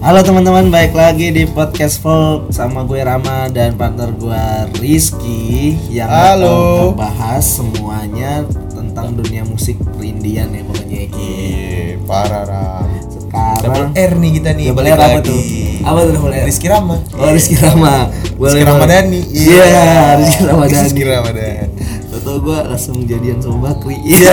Halo teman-teman, baik lagi di podcast Folk sama gue Rama dan partner gue Rizky yang Halo. bakal ngebahas semuanya tentang dunia musik perindian ya pokoknya Eki. Iya, parah Ram. Sekarang Double R nih kita nih. Double R apa lagi. tuh? Apa tuh double R? Rizky Rama. Oh Rizky Rama, Rizky Ramadhani. Iya, Rizky Ramadhani. Rizky Ramadhani. Tahu gue langsung jadian sama Bakri. Iya.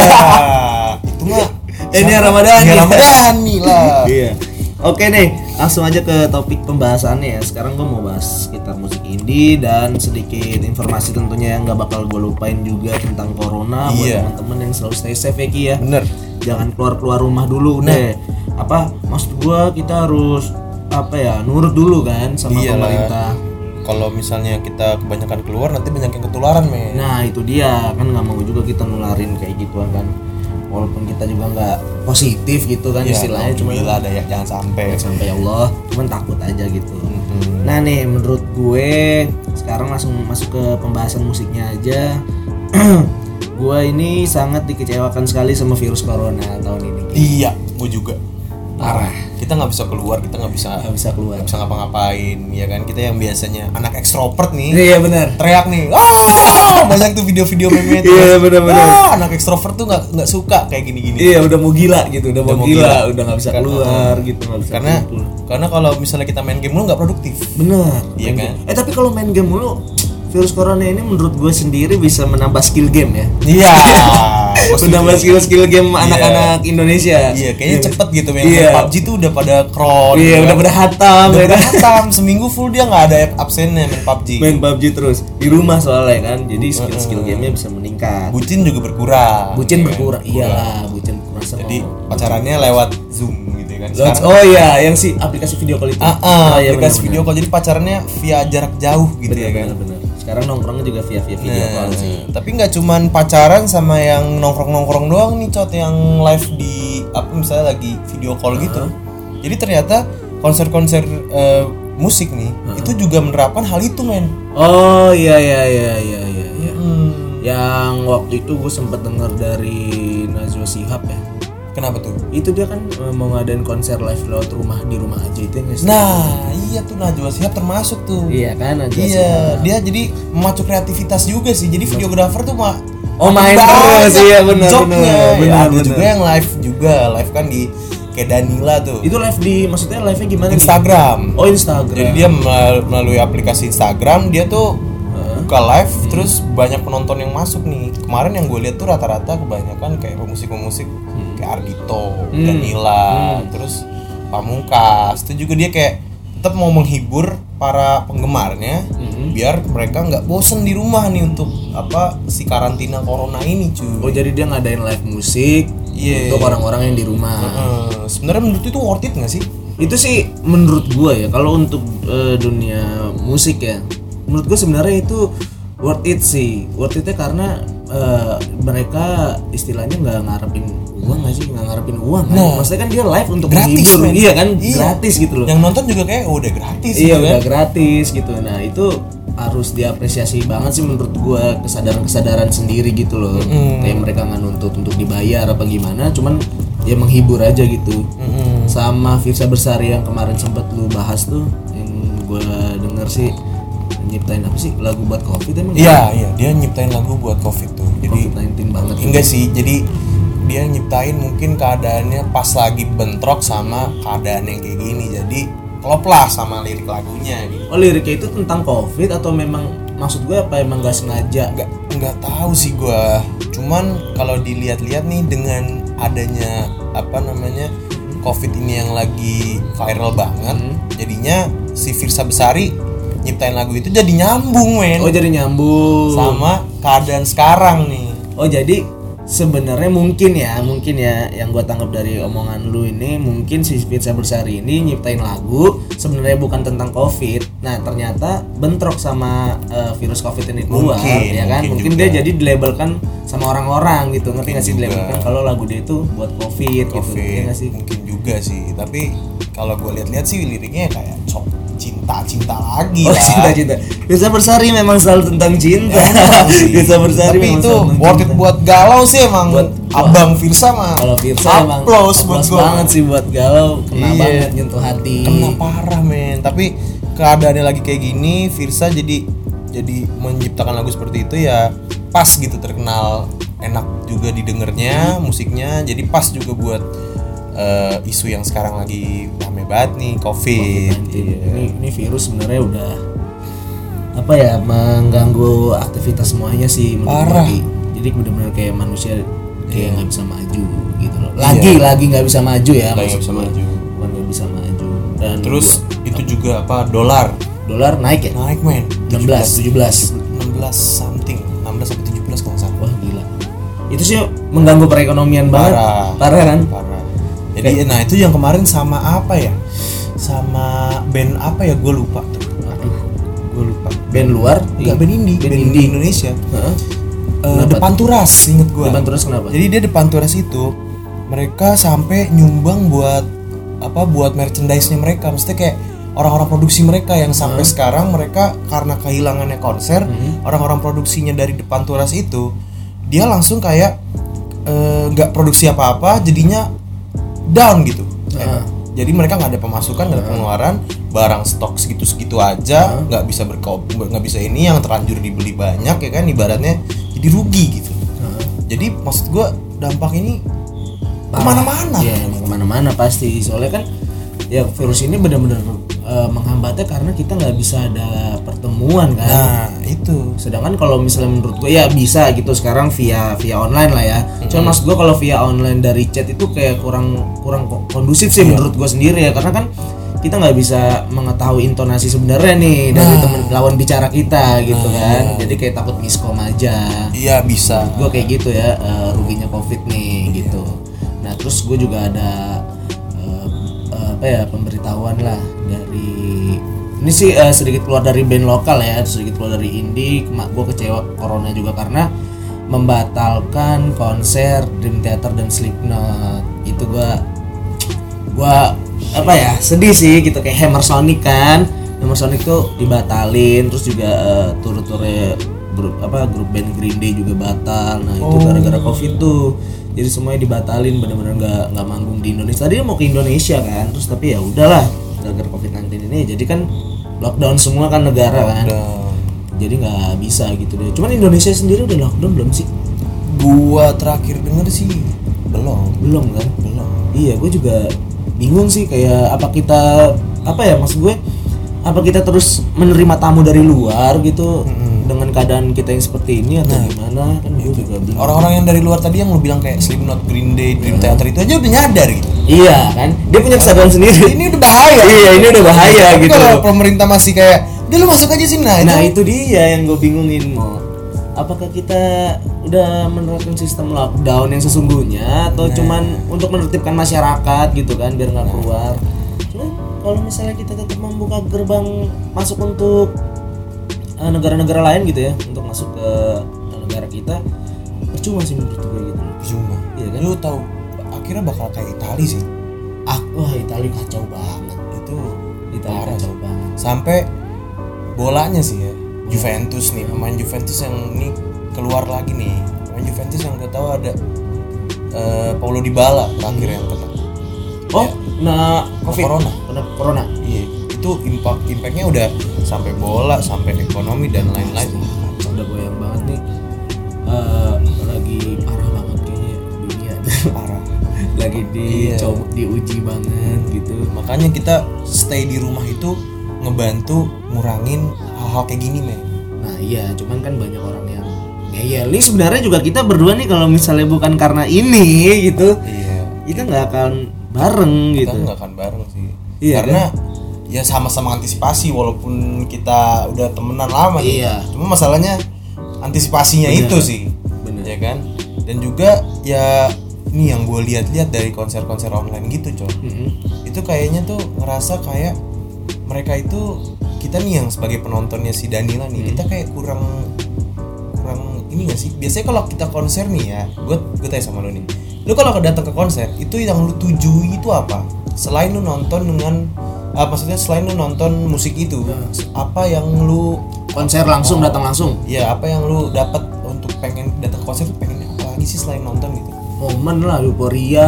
Itu mah ini Ramadhani. Ini Ramadhani lah. Iya. Oke nih, langsung aja ke topik pembahasannya ya. Sekarang gue mau bahas sekitar musik indie dan sedikit informasi tentunya yang nggak bakal gue lupain juga tentang corona buat Iya. teman-teman yang selalu stay safe ya Ki ya. Bener. Jangan keluar keluar rumah dulu deh. Apa maksud gue kita harus apa ya nurut dulu kan sama Iyalah. pemerintah. Kalau misalnya kita kebanyakan keluar nanti banyak yang ketularan men. Nah itu dia kan nggak mau juga kita nularin kayak gituan kan. Walaupun kita juga nggak positif gitu kan Iya, istilahnya cuma alhamdulillah ada ya jangan sampai. sampai ya Allah cuman takut aja gitu Mhm. nah nih menurut gue sekarang langsung masuk ke pembahasan musiknya aja gue ini sangat dikecewakan sekali sama virus corona tahun ini Iya, gue juga. parah Kita nggak bisa keluar, kita nggak bisa nggak bisa keluar nggak bisa ngapa-ngapain, ya kan? Kita yang biasanya anak ekstrovert nih. iya benar teriak nih ah banyak tuh video-video meme itu Iya, bener-bener. ah, anak ekstrovert tuh nggak nggak suka kayak gini-gini iya udah mau gila gitu udah, mau mau gila, gila. udah nggak bisa Karena- keluar gitu nggak bisa karena kumpul. karena kalau misalnya kita main game lu nggak produktif bener Iya kan? eh tapi kalau main game mulu virus corona ini menurut gue sendiri bisa menambah skill game ya. Iya. Menambah skill skill game anak-anak Indonesia. Iya kayaknya cepet gitu Iya. main PUBG tuh udah pada cron iya ya udah kan? pada hatam udah ya pada kan? hatam. Seminggu full dia nggak ada absennya main PUBG. Main PUBG terus. Di rumah soalnya kan. Jadi skill skill gamenya bisa meningkat. Bucin juga berkurang. Bucin ya kan? berkurang. iyalah bucin berkurang sama jadi pacarannya lewat zoom gitu kan. Sekarang- oh iya yang si aplikasi video call itu. Ah, ah, Oh, iya, aplikasi benar-benar. video call. Jadi pacarannya via jarak jauh gitu ya kan. benar-benar sekarang nongkrongnya juga via via video Nah, call sih tapi nggak cuman pacaran sama yang nongkrong-nongkrong doang nih cot yang live di apa misalnya lagi video call gitu. Jadi ternyata konser-konser eh, musik nih itu juga menerapkan hal itu men. oh iya iya iya iya iya, iya. Hmm. yang waktu itu gue sempet denger dari Najwa Shihab ya Kenapa tuh? itu dia kan eh, mau ngadain konser live lewat rumah di rumah aja itu yang Nah iya tuh Najwa Shihab termasuk tuh. iya kan Najwa Iya, Shihab. dia jadi memacu kreativitas juga sih. Jadi videografer tuh mah Oh, main terus, iya, benar, benar, Ya, benar, ada benar. juga yang live juga, live kan di kayak Danila tuh. itu live di maksudnya live nya gimana nih? Instagram. oh Instagram Jadi dia mel- melalui aplikasi Instagram dia tuh buka live terus banyak penonton yang masuk nih. Kemarin yang gue lihat tuh rata-rata kebanyakan kayak pemusik-pemusik kayak Ardito, Danila, terus Pamungkas. Itu juga dia kayak tetap mau menghibur para penggemarnya biar mereka nggak bosen di rumah nih untuk apa si karantina corona ini cuy. oh jadi dia ngadain live musik Iya. untuk orang-orang yang di rumah Eh, sebenarnya menurut itu worth it nggak sih? itu sih menurut gua ya kalau untuk eh, dunia musik ya menurut gua sebenarnya itu worth it sih worth itnya karena eh, mereka istilahnya nggak ngarepin uang nggak sih nggak ngarepin uang kan Nah. maksudnya kan dia live untuk Gratis, menghibur men. iya kan Iya. gratis gitu loh Yang nonton juga kayak oh, udah gratis iya gitu udah kan. gratis gitu nah itu harus diapresiasi banget sih menurut gua kesadaran-kesadaran sendiri gitu loh kayak mereka nggak nuntut untuk dibayar apa gimana cuman ya menghibur aja gitu Mm-mm. sama Firsa Bersari yang kemarin sempat lu bahas tuh yang gua denger sih nyiptain apa sih lagu buat covid emang Iya, iya, dia nyiptain lagu buat Covid tuh. Jadi COVID-19 banget enggak sih, jadi dia nyiptain mungkin keadaannya pas lagi bentrok sama keadaan yang kayak gini. Jadi klop lah sama lirik lagunya gitu. oh liriknya itu tentang covid atau memang maksud gue apa emang gak sengaja Enggak enggak tahu sih gua. Cuman kalau dilihat-lihat nih dengan adanya apa namanya Covid ini yang lagi viral banget, jadinya si Firsa Besari nyiptain lagu itu jadi nyambung men. Oh jadi nyambung. Sama keadaan sekarang nih. Oh jadi sebenarnya mungkin ya mungkin ya yang gue tangkap dari omongan lu ini mungkin si Firsa Bersari ini nyiptain lagu sebenarnya bukan tentang covid. Nah ternyata bentrok sama eh, virus covid ini keluar Mungkin, ya kan? mungkin mungkin, juga. dia jadi dilabelkan sama orang-orang gitu ngerti nggak sih? Dilabelkan kalau lagu dia itu buat covid, gitu Covid ya nggak sih? mungkin juga sih. Tapi kalau gue lihat-lihat sih liriknya kayak cok cinta-cinta lagi Oh lah. cinta-cinta Desa Bersari memang selalu tentang cinta Emang sih. Desa Bersari Tapi itu worth it cinta. buat galau sih emang. Buat- Abang Firsa mah. Kalau Firsa emang applause buat banget sih buat galau Kena Iya. banget nyentuh hati Kena parah men. Tapi keadaannya lagi kayak gini, Firsa jadi jadi menciptakan lagu seperti itu ya pas gitu terkenal enak juga didengarnya musiknya jadi pas juga buat eh, isu yang sekarang lagi rame banget nih covid, Iya, Ini, ini virus sebenarnya udah apa ya mengganggu aktivitas semuanya sih Parah. Ki. Jadi benar-benar kayak manusia kayak nggak bisa maju gitu loh. Lagi lagi nggak bisa maju ya. Lagi nggak bisa maju. Bukan nggak bisa maju. Dan terus itu juga apa dolar dolar naik ya? naik men 16, 17. 16 something 16 sampai 17 kalau salah Wah gila. Itu sih mengganggu perekonomian banget. Parah. Parah kan? parah jadi nah itu yang kemarin sama apa ya? Sama band apa ya? Gue lupa tuh. Aduh, gue lupa. Band luar? Enggak band indie. Band band indie. Indonesia. Heeh. Eh, depan turas inget gue Depan Turas kenapa? jadi dia depan turas itu mereka sampai nyumbang buat apa buat merchandise-nya mereka. Maksudnya kayak orang-orang produksi mereka yang sampai sekarang mereka karena kehilangannya konser orang-orang produksinya dari depan turas itu dia langsung kayak eh, nggak produksi apa-apa jadinya down gitu. Heeh. jadi mereka nggak ada pemasukan nggak ada pengeluaran barang stok segitu segitu aja nggak bisa berko nggak bisa ini yang terlanjur dibeli banyak ya kan? Ibaratnya jadi rugi gitu. Heeh. jadi maksud gua dampak ini ke mana-mana. Iya, emang ke mana-mana pasti. Soalnya kan ya virus ini benar-benar eh, menghambatnya karena kita nggak bisa ada pertemuan kan. nah itu. Sedangkan kalau misalnya menurut gue ya bisa gitu sekarang via via online lah ya. Cuma maksud gue kalau via online dari chat itu kayak kurang kurang ko- kondusif sih menurut gue sendiri ya. Karena kan kita nggak bisa mengetahui intonasi sebenarnya nih dari teman lawan bicara kita gitu kan. Jadi kayak takut miskom aja. Iya bisa. Gue kayak gitu ya eh, ruginya covid nih gitu. Nah terus gue juga ada apa ya pemberitahuan lah. Dari ini sih eh, sedikit keluar dari band lokal ya sedikit keluar dari indie. Gue kecewa corona juga karena membatalkan konser Dream Theater dan Slipknot. Itu gue gua apa ya sedih sih gitu. Kayak Hammer Sonic kan. Hammer Sonic tuh dibatalin terus juga eh, tur-turnya grup apa grup band Green Day juga batal. Nah itu gara-gara covid tuh. Jadi semuanya dibatalin bener-bener nggak nggak manggung di Indonesia. Tadi mau ke Indonesia kan terus tapi ya udahlah gara-gara covid 19 ini. Jadi kan lockdown semua kan negara kan. Dan jadi nggak bisa gitu deh. Cuman Indonesia sendiri udah lockdown belum sih? Gua terakhir denger sih belum. Belum kan? Belum. Iya, gue juga bingung sih kayak apa kita apa ya maksud gue? Apa kita terus menerima tamu dari luar gitu dengan keadaan kita yang seperti ini atau gimana kan gue juga bingung. orang-orang yang dari luar tadi yang lu bilang kayak Slipknot Green Day Dream Theater itu aja udah nyadar gitu Iya kan, dia punya kesadaran sendiri. ini udah bahaya Iya, ini udah bahaya Tapi gitu. kalau pemerintah masih kayak udah lu masuk aja sih nah, Nah itu itu dia yang gue bingungin mau. Apakah kita udah menerapkan sistem lockdown yang sesungguhnya atau cuman untuk menertibkan masyarakat gitu kan biar nggak keluar? Cuman kalau misalnya kita tetap membuka gerbang masuk untuk negara-negara lain gitu ya untuk masuk ke negara kita percuma sih menurut gue gitu. cuma Iya kan? lu tahu akhirnya bakal kayak Itali sih Ah, wah Italia kacau banget. itu Italia Parah kacau banget. sampai bolanya sih ya Juventus nih pemain Juventus yang ini keluar lagi nih pemain Juventus yang gue tahu ada eh, Paulo Dybala terakhir yang kena Oh, nah covid corona. Kena corona. iya itu impact impactnya udah sampai bola sampai ekonomi dan lain-lain. Udah goyang banget nih. Eh, lagi parah banget kayaknya dunia parah. Lagi di Iya. coba diuji banget gitu. Makanya kita stay di rumah itu ngebantu ngurangin hal-hal kayak gini men. Nah iya cuman kan banyak orang yang ngeyel. Nih sebenarnya juga kita berdua nih kalau misalnya bukan karena ini gitu. Iya. Kita nggak akan bareng kita gitu. nggak akan bareng sih. Iya, karena ya sama-sama antisipasi walaupun kita udah temenan lama nih. Iya. cuma masalahnya antisipasinya itu sih Bener. ya kan dan juga ya ini yang gue lihat-lihat dari konser-konser online gitu coy Mm-mm. itu kayaknya tuh ngerasa kayak mereka itu kita nih yang sebagai penontonnya si Danila nih kita kayak kurang kurang ini gak sih biasanya kalau kita konser nih ya gue gue tanya sama lo nih lu kalau datang ke konser itu yang lu tuju itu apa selain lu nonton dengan ah, maksudnya selain lu nonton musik itu apa yang lu konser langsung datang langsung? Ya apa yang lu dapat untuk pengen datang konser pengen apa lagi sih selain nonton gitu? Momen lah euforia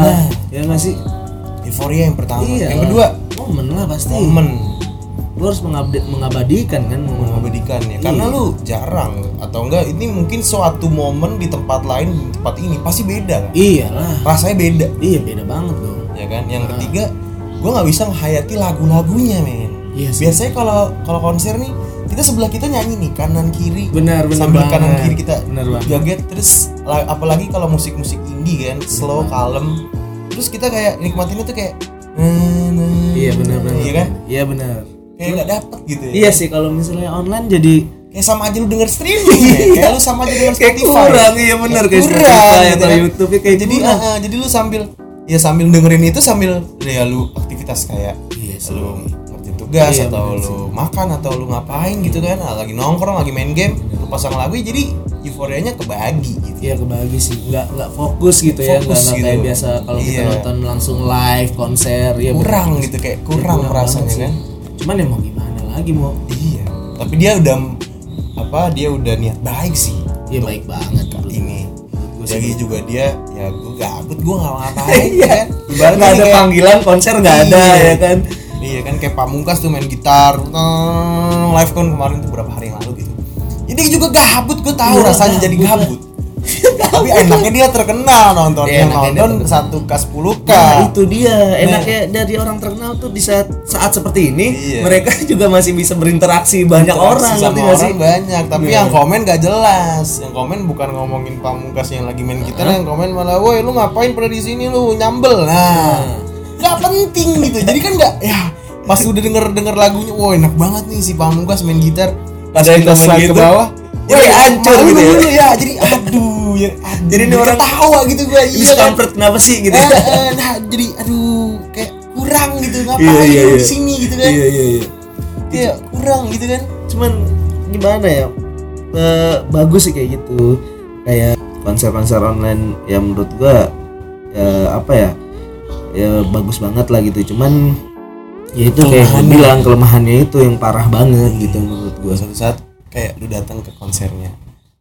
ya nggak sih? Euforia yang pertama Iya. yang kedua. Momen lah pasti. Momen. Lu harus mengabdi- mengabadikan kan momen. Mengabadikan ya. Karena lu jarang atau enggak ini mungkin suatu momen di tempat lain di tempat ini pasti beda kan? Iyalah. Rasanya beda. Iya beda banget dong. Ya kan? Yang ketiga gue nggak bisa menghayati lagu-lagunya men. Iya sih. biasanya kalau kalau konser nih kita sebelah kita nyanyi nih kanan kiri. Benar benar sambil banget. kanan kiri kita benar banget. joget terus la- apalagi kalau musik-musik indie kan slow kalem. Terus kita kayak nikmatinnya tuh kayak iya benar benar iya kan? Iya benar. Kayak nggak dapet gitu ya. Iya sih kalau misalnya online jadi kayak sama aja lu denger streaming ya. kayak lu sama aja denger Kayak Spotify. kurang, iya bener, kayak kurang Spotify gitu atau kan. YouTube, kayak jadi kurang. ah, jadi lu sambil ya sambil dengerin itu sambil ya lu aktivitas kayak Iya sih. lu ngerjain tugas Iya, atau bener lu makan atau lu ngapain gitu kan ah, lagi nongkrong lagi main game lu pasang lagu jadi euforianya kebagi gitu Iya kebagi sih, nggak nggak fokus gitu ya, nggak Fokus nggak gitu. kayak biasa kalau kita Iya. nonton langsung live konser ya kurang bener. gitu kayak kurang, Kurang rasanya banget sih. kan Cuman ya mau gimana lagi mau? iya tapi dia udah apa dia udah niat baik sih Iya baik banget ini sih jadi juga dia ya gue gabut gue nggak ngapain ya kan Ibaratnya nggak ada kayak- panggilan konser nggak ada Iya. ya kan? Iya kan kayak Pamungkas tuh main gitar live con kemarin tuh berapa hari yang lalu gitu. Jadi juga gabut gue tahu Iya, rasanya jadi gabut. Tapi enaknya dia terkenal nonton. Yang enaknya dia nonton satu k 10 k. Nah itu dia. Enaknya dari orang terkenal tuh di saat saat seperti ini Iya. mereka juga masih bisa berinteraksi banyak orang sama orang sih? banyak. Tapi Iya. yang komen gak jelas. Yang komen bukan ngomongin pamungkas yang lagi main gitar yang komen malah woi lu ngapain pada di sini? Lu nyambel. Nah nggak penting gitu. Jadi kan nggak ya pas udah denger denger lagunya woi enak banget nih si pamungkas main gitar. Pas Ada yang kita komen slide gitu, ke bawah jadi woi, hancur malu gitu ya. dulu ya jadi aduh ya aduh, Jadi ini orang- ketawa gitu gua Ini iya kan? kenapa sih gitu? Eh, eh, nah jadi aduh kayak kurang gitu ngapain Iya, iya, iya. di sini gitu kan? Iya iya iya. kayak kurang gitu kan? Cuman gimana ya? Eh, bagus sih kayak gitu. Kayak konser-konser online yang menurut gua ya apa ya? Ya bagus banget lah gitu. Cuman ya itu kayak bilang kelemahannya itu yang parah banget gitu menurut gua. Suatu saat kayak lu datang ke konsernya.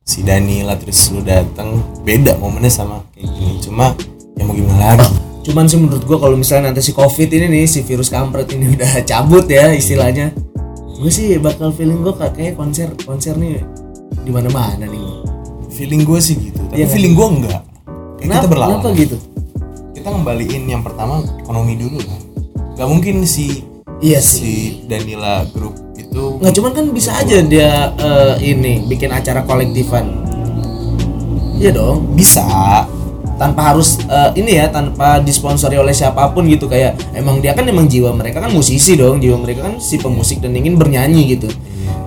Si Danila terus lu datang beda momennya sama kayak gini. Cuma ya mau gimana lagi? Cuman sih menurut gua kalau misalnya nanti si covid ini nih si virus kampret ini udah cabut ya istilahnya gue sih bakal feeling gua kayak konser konser nih di mana mana nih. Feeling gue sih gitu tapi kan? feeling gue enggak. Kayak kenapa? kita berlawan kenapa gitu? Kita ngembaliin yang pertama ekonomi dulu lah nggak mungkin si iya sih. Si Danila Group itu Nggak cuman kan bisa aja dia eh, ini bikin acara kolektifan. Iya dong, bisa tanpa harus eh, ini ya, tanpa disponsori oleh siapa pun gitu kayak emang dia kan emang jiwa mereka kan musisi dong, jiwa mereka kan si pemusik dan ingin bernyanyi gitu.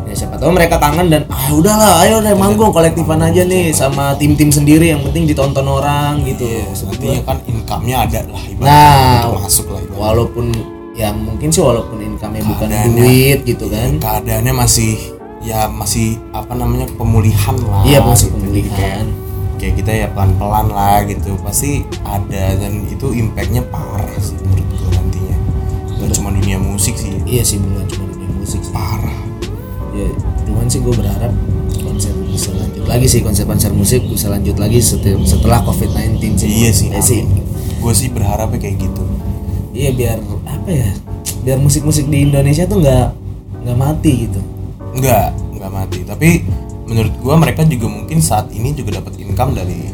Ya siapa tahu mereka tangan dan ah udahlah, ayo deh manggung kolektifan aja nih sama tim-tim sendiri yang penting ditonton orang gitu. artinya kan income-nya ada lah ibaratnya Nah, masuk lah walaupun ya mungkin sih walaupun income-nya bukan duit gitu kan. keadaannya masih ya masih apa namanya pemulihan lah Iya, masih gitu. pemulihan. Jadi kayak, kayak kita ya pelan pelan lah gitu. Pasti ada dan itu impactnya parah sih menurut gue nantinya. Gak cuma dunia musik sih. Iya sih bukan cuma dunia musik sih. parah. Ya cuman sih gue berharap konser bisa lanjut lagi sih konser-konser musik bisa lanjut lagi setel- setelah covid-19 sih. Iya sih. Ya sih. Gue sih berharapnya kayak gitu iya biar apa ya biar musik-musik di Indonesia tuh nggak nggak mati gitu. Nggak nggak mati. Tapi menurut gue mereka juga mungkin saat ini juga dapat income dari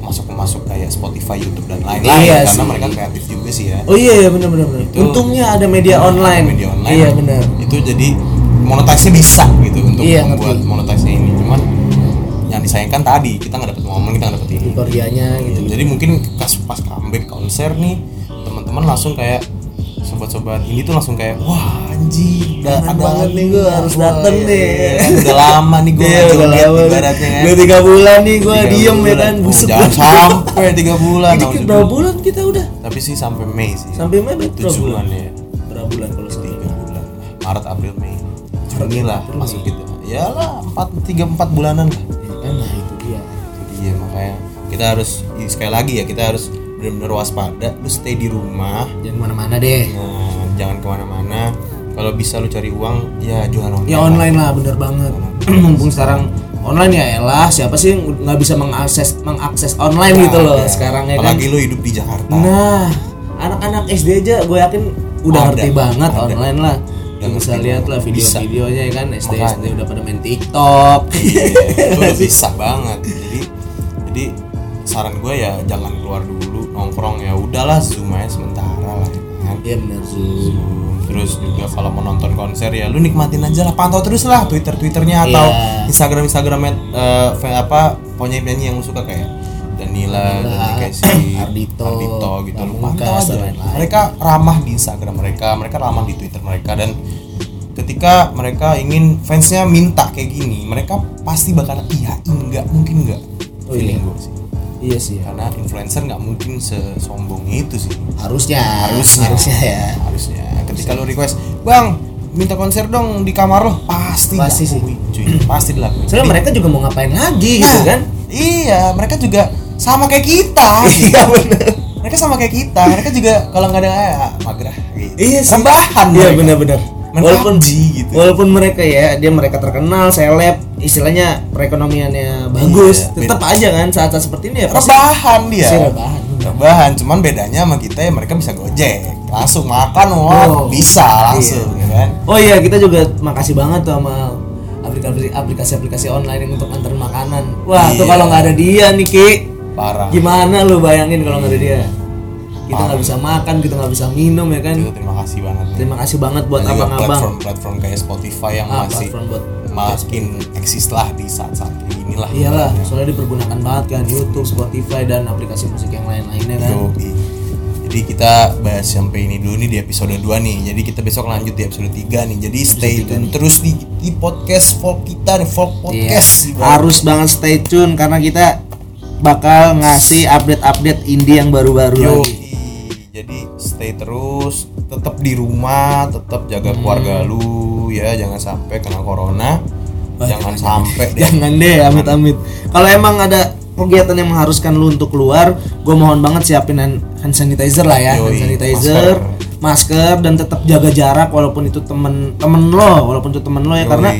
masuk masuk kayak Spotify YouTube dan lain-lain. Iya karena sih. mereka kreatif juga sih ya. Oh iya ya benar benar untungnya ada media online. media online. Iya benar itu jadi monetisnya bisa gitu untuk Iya, membuat monetisnya ini. Cuman yang disayangkan tadi kita nggak dapat momen kita nggak dapat ini. Euforianya gitu. jadi mungkin pas pas comeback konser nih teman-teman langsung kayak sobat-sobat ini tuh langsung kayak wah anjing Kangen ada banget nih ya. harus dateng iya, nih. iya. udah lama nih gue Iya, udah lama ibaratnya kan. Udah tiga bulan nih gue diem ya kan? Oh, buset. jangan sampai tiga bulan ini berapa bulan. kita udah? Tapi sih sampai Mei sih. Sampai Mei berapa bulan? ya berapa bulan kalau tiga bulan. Maret April Mei. Juni lah masuk gitu. Ya lah empat tiga empat bulanan lah. Ya kan? Nah itu dia. Itu dia makanya kita harus sekali lagi ya kita harus benar-benar waspada lu stay di rumah. Jangan ke mana-mana deh. Nah, jangan ke mana-mana. Kalau bisa lu cari uang ya jualan online ya online lah bener banget. Mumpung sekarang online ya elah siapa sih nggak bisa mengakses mengakses online gitu loh Ya, sekarang ya kan? Apalagi lu hidup di Jakarta. Nah anak-anak SD aja gue yakin udah Ada, ngerti banget ada. online lah. Udah bisa lihat lah video-videonya ya kan? SD SD udah pada main TikTok. Iya, itu udah bisa banget. Jadi jadi saran gue ya jangan keluar dulu nongkrong ya udahlah zoom aja sementara lah ya kan. Iya bener Zoom Zoom. terus juga kalau mau nonton konser ya lu nikmatin aja lah pantau terus lah twitter twitternya atau Iya. instagram instagramnya eh, fan- apa penyanyi penyanyi yang lu suka kayak Danila, Casey, Ardito, Ardito gitu lu pantau aja dan lain-lain. mereka ramah di instagram mereka mereka ramah di twitter mereka dan ketika mereka ingin fansnya minta kayak gini mereka pasti bakal iya enggak mungkin enggak Oh, feeling iya. gue sih iya sih. Karena influencer nggak mungkin sesombong itu sih. Harusnya. Harusnya. Harusnya ya. Harusnya. Ketika lu request bang minta konser dong di kamar lo. Pasti Pasti sih. cuy. Pasti dilakuin soalnya mereka juga mau ngapain lagi nah, gitu kan? iya mereka juga sama kayak kita. Iya bener. Mereka sama kayak kita. Mereka juga kalau nggak ada ya magerah gitu. Iya sih. rebahan iya bener-bener. Main walaupun gitu. walaupun mereka ya dia mereka terkenal seleb istilahnya perekonomiannya bagus Iya, tetap aja kan saat-saat seperti ini ya pasti rebahan dia pasti rebahan. rebahan cuman bedanya sama kita ya mereka bisa gojek langsung makan wah Oh, bisa langsung ya kan Oh iya kita juga makasih banget tuh sama aplikasi- aplikasi-aplikasi online yang untuk antar makanan. Wah tuh Iya. kalau nggak ada dia nih Ki, parah gimana lu bayangin kalau nggak ada dia? Kita nggak bisa makan, kita nggak bisa minum ya kan. itu terima kasih banget nih. Terima kasih banget buat abang-abang. platform-platform kayak Spotify yang Ah, masih platform buat makin eksis lah di saat-saat inilah Iyalah, soalnya dipergunakan banget kan YouTube, Spotify dan aplikasi musik yang lain-lainnya kan. Yoi. Jadi kita bahas sampai ini dulu nih di episode 2 nih. Jadi kita besok lanjut di episode 3 nih. Jadi stay tune terus di, di podcast folk kita nih, folk Iya, podcast. harus banget stay tune karena kita bakal ngasih update-update indie yang baru-baru lagi. Jadi stay terus, tetap di rumah, tetap jaga Hmm. keluarga lu ya, jangan sampai kena corona. jangan sampai deh. Jangan deh, amit-amit. Kalau emang ada kegiatan yang mengharuskan lu untuk keluar, gue mohon banget siapin hand hand sanitizer lah ya, hand Yoi, sanitizer, masker. dan tetap jaga jarak walaupun itu temen temen lo, walaupun itu temen lo ya Yoi. karena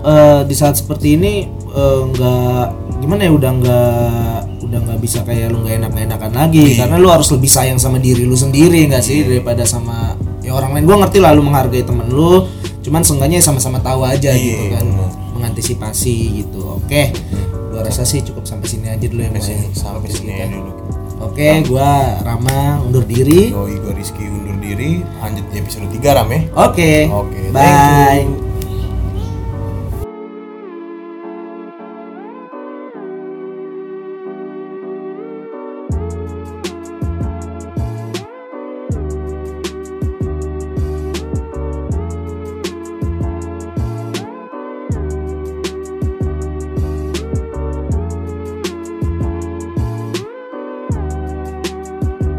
eh, di saat seperti ini eh, nggak gimana ya udah nggak udah nggak bisa kayak lu nggak enak enakan lagi Iya. karena lu harus lebih sayang sama diri lu sendiri nggak sih daripada sama ya orang lain gue ngerti lah lu menghargai temen lu cuman seenggaknya sama-sama tahu aja Iya, gitu kan bener. mengantisipasi gitu oke gua rasa sih cukup sampai sini aja dulu ya Sampai Boy. sini, sampai sini kita. dulu. oke gua Rama undur diri Yoi, gue Rizky undur diri. Lanjut di episode 3 Ram ya. oke Oke, thank bye.